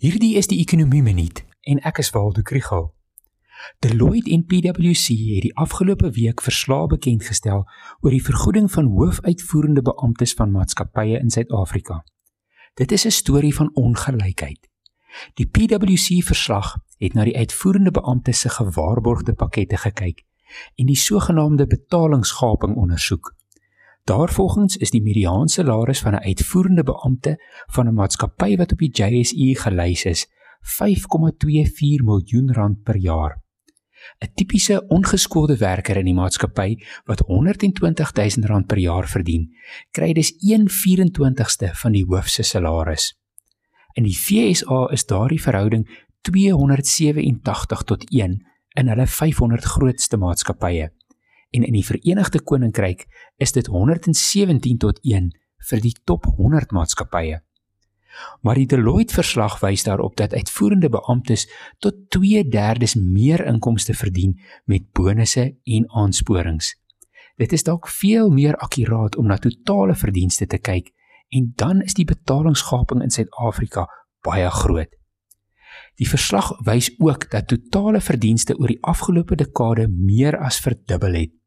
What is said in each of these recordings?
Hierdie is die ekonomie minuut en ek is Waldo Krugel. Deloitte en PwC het die afgelope week verslae bekend gestel oor die vergoeding van hoofuitvoerende beamptes van maatskappye in Suid-Afrika. Dit is 'n storie van ongelykheid. Die PwC verslag het na die uitvoerende beamptes se gewaarborgde pakkette gekyk en die sogenaamde betalingsgaping ondersoek. Daarvolgens is die mediaanse salaris van 'n uitvoerende beampte van 'n maatskappy wat op die JSE gelys is, 5,24 miljoen rand per jaar. 'n Tipiese ongeskoolde werker in die maatskappy wat 120 000 rand per jaar verdien, kry dus 1/24ste van die hoof se salaris. In die FSA is daardie verhouding 287 tot 1 in hulle 500 grootste maatskappye en in die Verenigde Koninkryk is dit 117 tot 1 vir die top 100 maatskappye. Maar die Deloitte verslag wys daarop dat uitvoerende beamptes tot 2/3 meer inkomste verdien met bonusse en aansporings. Dit is dalk veel meer akkuraat om na totale verdienste te kyk en dan is die betalingsgaping in Suid-Afrika baie groot. Die verslag wys ook dat totale verdienste oor die afgelope dekade meer as verdubbel het.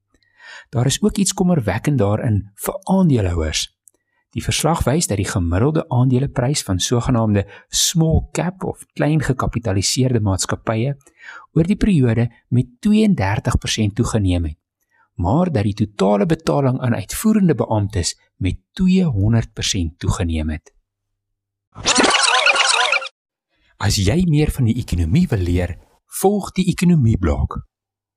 Daar is ook iets kommerwekkend daarin vir aandeelhouers. Die verslag wys dat die gemiddelde aandeleprys van sogenaamde small cap of klein gekapitaliseerde maatskappye oor die periode met 32% toegeneem het, maar dat die totale betaling aan uitvoerende beamptes met 200% toegeneem het. As jy meer van die ekonomie wil leer, volg die ekonomie blok.